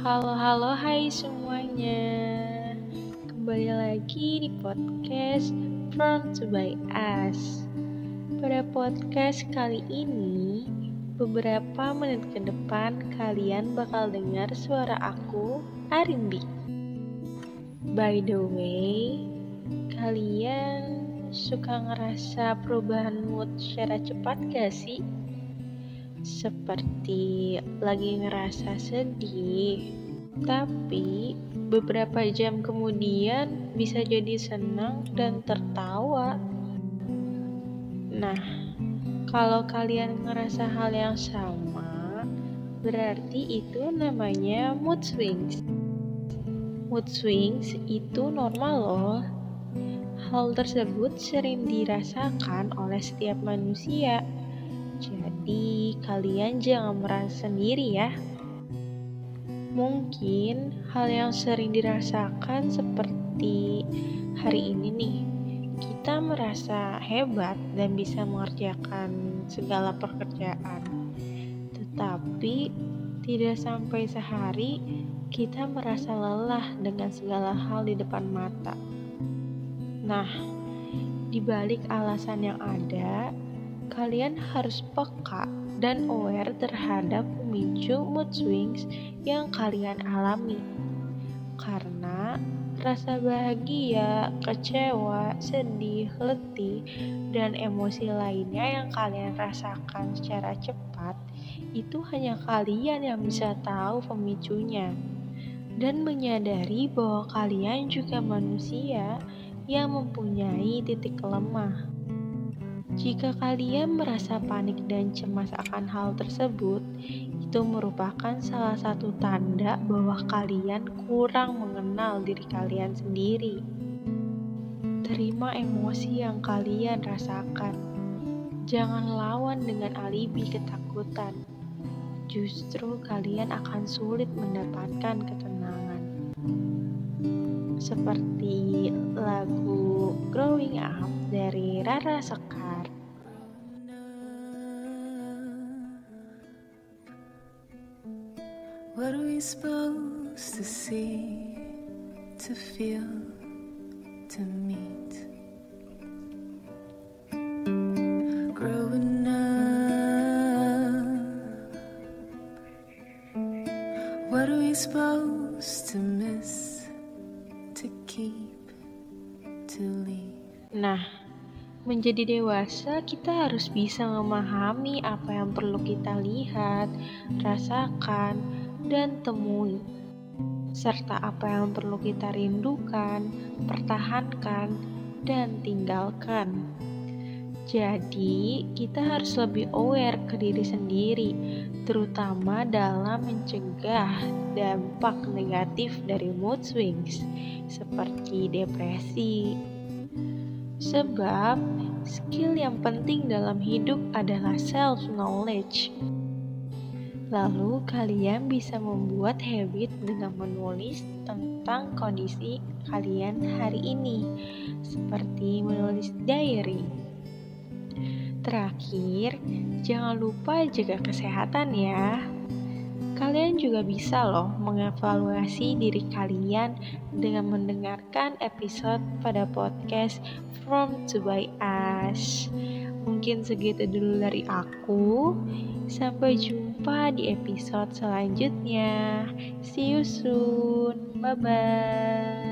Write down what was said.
Halo, halo, hai semuanya. Kembali lagi di podcast From to by Us. Pada podcast kali ini, beberapa menit ke depan kalian bakal dengar suara aku, Arindi. By the way, kalian suka ngerasa perubahan mood secara cepat gak sih? Seperti lagi ngerasa sedih, tapi beberapa jam kemudian bisa jadi senang dan tertawa. Nah, kalau kalian ngerasa hal yang sama, berarti itu namanya mood swings. Mood swings itu normal loh. Hal tersebut sering dirasakan oleh setiap manusia jadi, kalian jangan merasa sendiri ya. Mungkin hal yang sering dirasakan seperti hari ini nih, kita merasa hebat dan bisa mengerjakan segala pekerjaan. Tetapi tidak sampai sehari kita merasa lelah dengan segala hal di depan mata. Nah, di balik alasan yang ada, kalian harus peka dan aware terhadap pemicu mood swings yang kalian alami. Karena rasa bahagia, kecewa, sedih, letih, dan emosi lainnya yang kalian rasakan secara cepat itu hanya kalian yang bisa tahu pemicunya dan menyadari bahwa kalian juga manusia yang mempunyai titik lemah. Jika kalian merasa panik dan cemas akan hal tersebut, itu merupakan salah satu tanda bahwa kalian kurang mengenal diri kalian sendiri. Terima emosi yang kalian rasakan. Jangan lawan dengan alibi ketakutan. Justru kalian akan sulit mendapatkan ketenangan. Seperti lagu Growing Up dari Rara Sekar. What are we supposed to see, to feel, to meet? Growing up, what are we supposed to miss, Nah, menjadi dewasa, kita harus bisa memahami apa yang perlu kita lihat, rasakan, dan temui, serta apa yang perlu kita rindukan, pertahankan, dan tinggalkan. Jadi, kita harus lebih aware ke diri sendiri, terutama dalam mencegah dampak negatif dari mood swings, seperti depresi. Sebab, skill yang penting dalam hidup adalah self-knowledge. Lalu kalian bisa membuat habit dengan menulis tentang kondisi kalian hari ini, seperti menulis diary. Terakhir, jangan lupa jaga kesehatan ya. Kalian juga bisa loh mengevaluasi diri kalian dengan mendengarkan episode pada podcast From to by Us. Mungkin segitu dulu dari aku. Sampai jumpa di episode selanjutnya. See you soon. Bye bye.